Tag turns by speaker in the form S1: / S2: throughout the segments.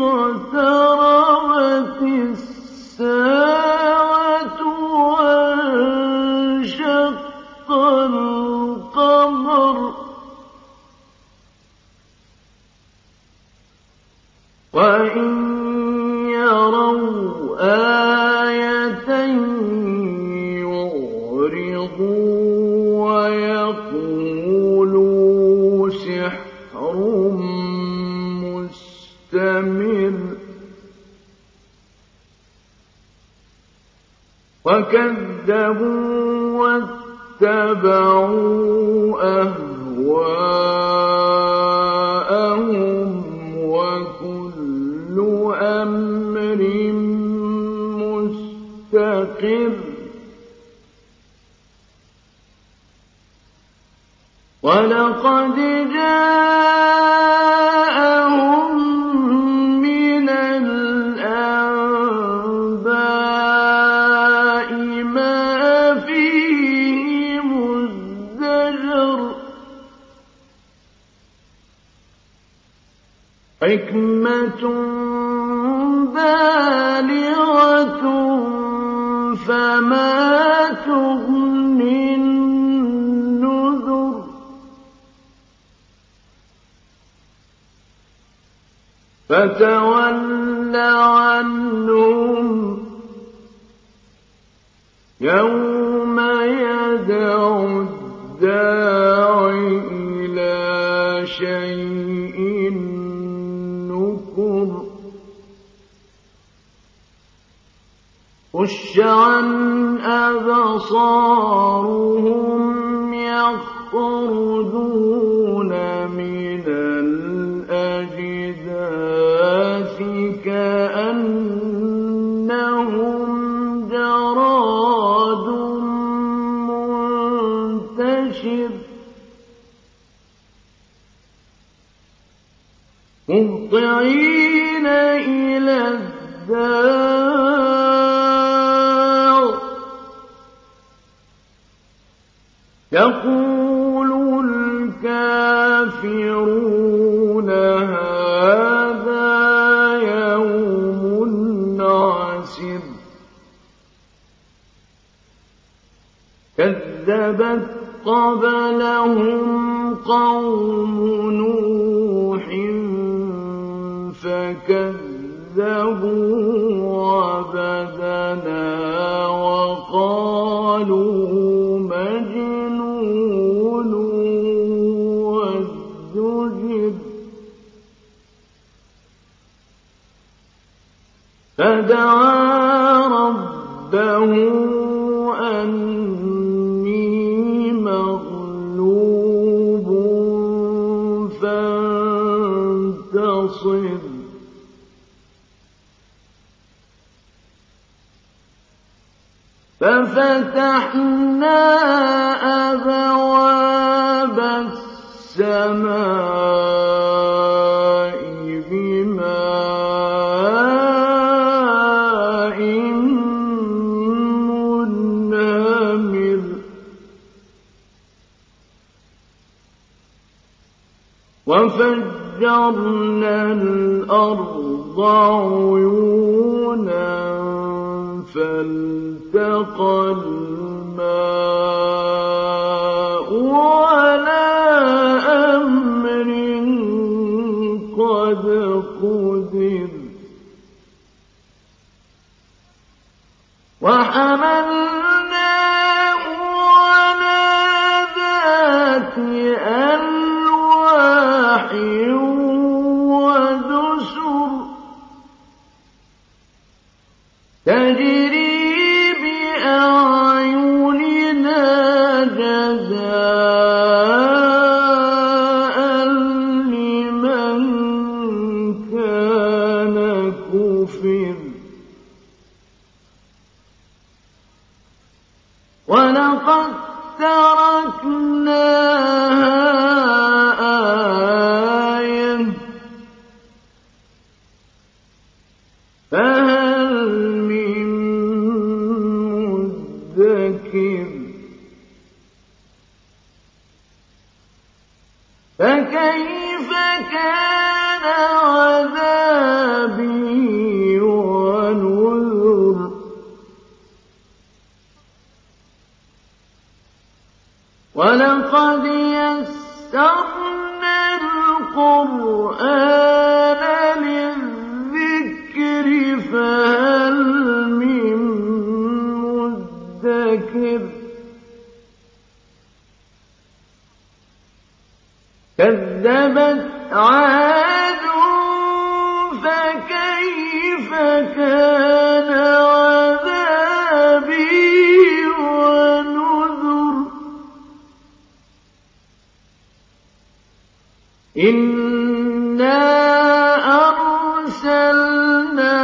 S1: اقْتَرَبَتِ وَكَذَّبُوا وَاتَّبَعُوا أَهْوَاءَهُمْ وَكُلُّ أَمْرٍ مُّسْتَقِرٌّ وَلَقَدْ جَاءَهُم حِكْمَةٌ بَالِغَةٌ ۖ فَمَا تُغْنِ النُّذُرُ. فَتَوَلَّ عَنْهُمْ ۘ يَوْمَ يَدْعُ الدَّاعِ إِلَىٰ شَيْءٍ. خُشَّعًا أَبْصَارُهُمْ يَخْرُجُونَ مِنَ الْأَجْدَاثِ كَأَنَّهُمْ جَرَادٌ مُّنتَشِرٌ. مُّهْطِعِينَ إِلَى الدَّاعِ ۖ يَقُولُ الْكَافِرُونَ هَٰذَا يَوْمٌ عَسِرٌ كَذَّبَتْ قَبْلَهُمْ قَوْمُ نُوحٍ فَكَذَّبُوا عَبْدَنَا وَقَالُوا فَدَعَا رَبَّهُ أَنِّي مَغْلُوبٌ فَانتَصِرْ. فَفَتَحْنَا أَبْوَابَ السَّمَاءِ. وَفَجَّرْنَا الْأَرْضَ عُيُونًا فَالْتَقَى الْمَاءُ عَلَىٰ أَمْرٍ قَدْ قُدِرَ. وَحَمَلْنَاهُ فهل من مدكر فكيف كان عذابي ولقد كذبت عاد فكيف كان عذابي ونذر؟ إنا أرسلنا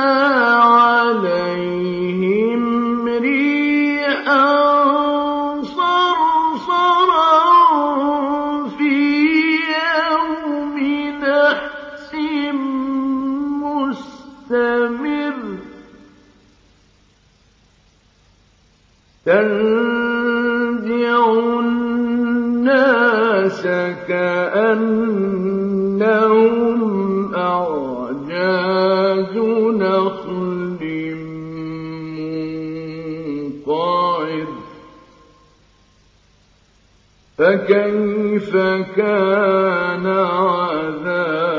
S1: عليهم ريحا فكيف كان عذابي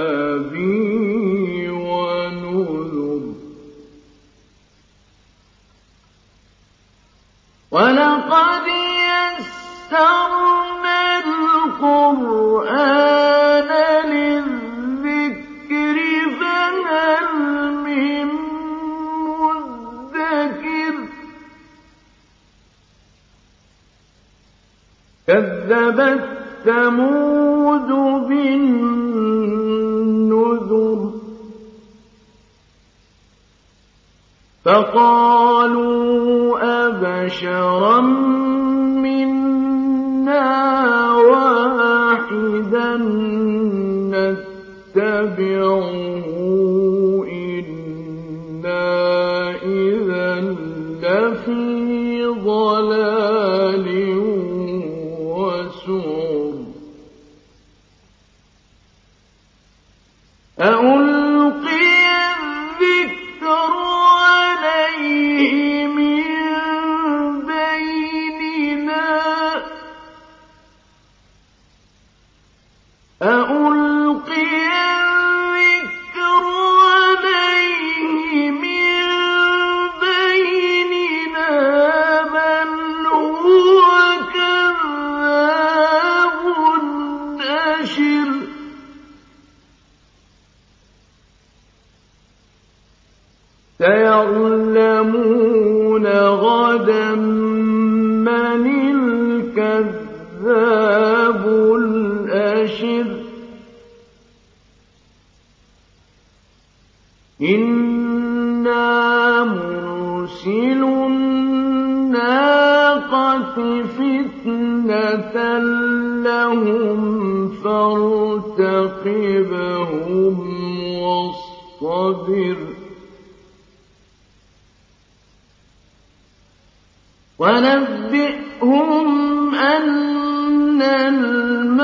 S1: بالنذر فقالوا أبشرا منا ألقي سيعلمون غدا من الكذاب الأشر. إنا مرسل الناقة فتنة لهم فارتقبهم واصطبر. ونبئهم أن الماء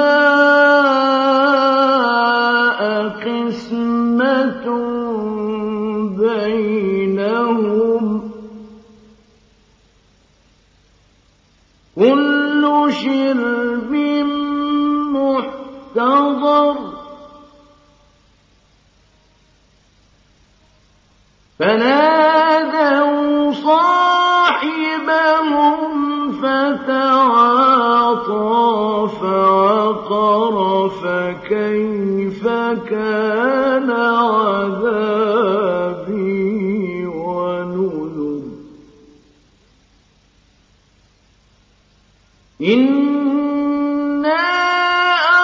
S1: قسمة بينهم. كل شرب محتضر. فنادوا فكيف كان عذابي ونذر؟ إنا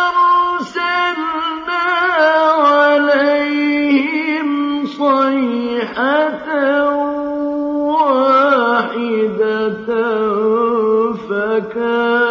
S1: أرسلنا عليهم صيحة واحدة فكانوا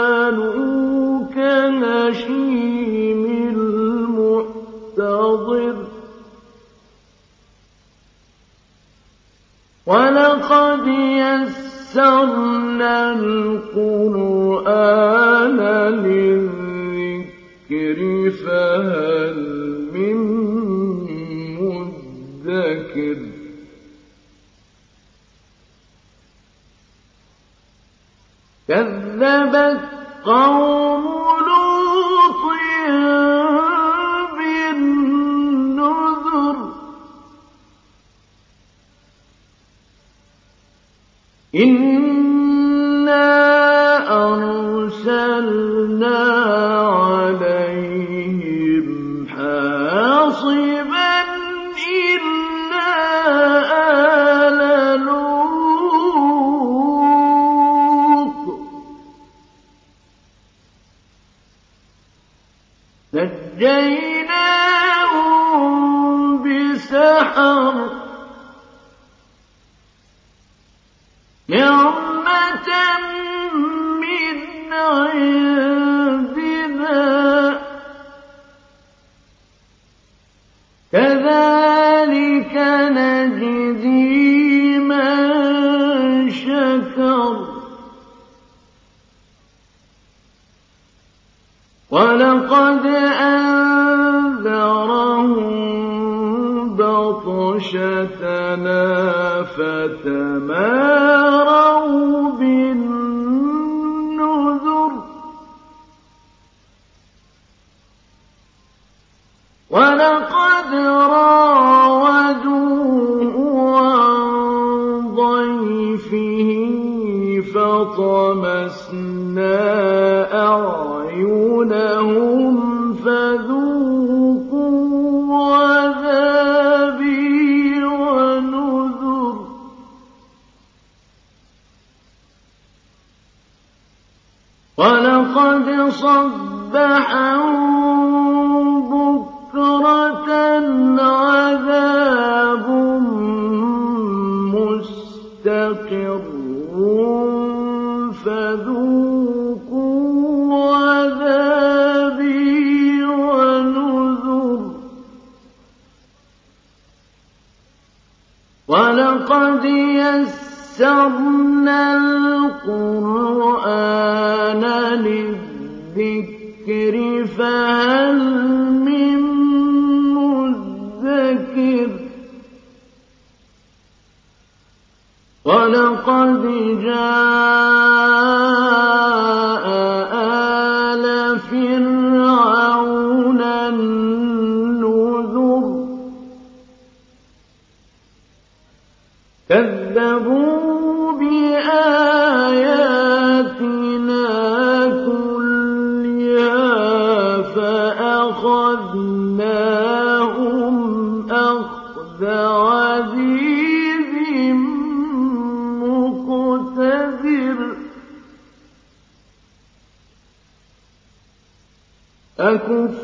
S1: كذبت قوم لوط بالنذر. إنا نجيناهم بسحر ولقد أنذرهم بطشتنا فتماروا بالنذر. ولقد راودوه عن ضيفه فطمسنا صبحهم بكرة عذاب مستقر. فذوقوا عذابي ونذر. ولقد يسرنا القرآن للذكر فهل من مدكر ولقد جاء آل فرعون النذر كذبوا أكفاركم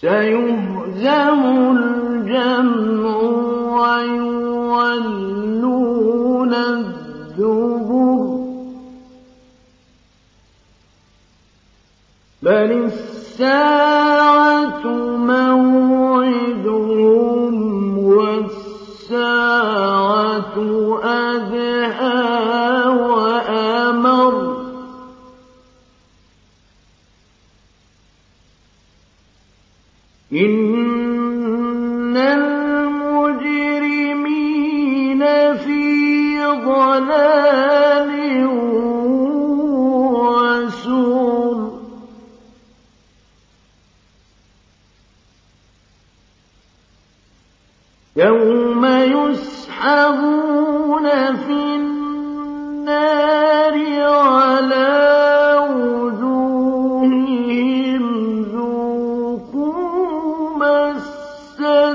S1: سيهزم الجمع ويولون الدبر بل الساعة إن المجرمين في ضلال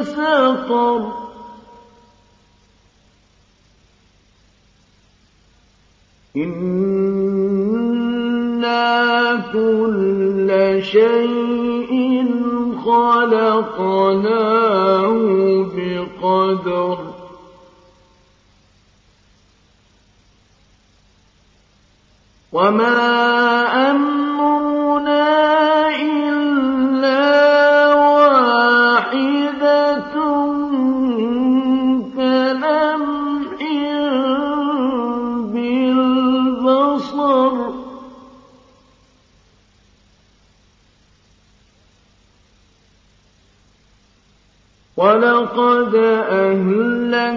S1: سقر إنا كل شيء خلقناه بقدر. وما ولقد أهلكنا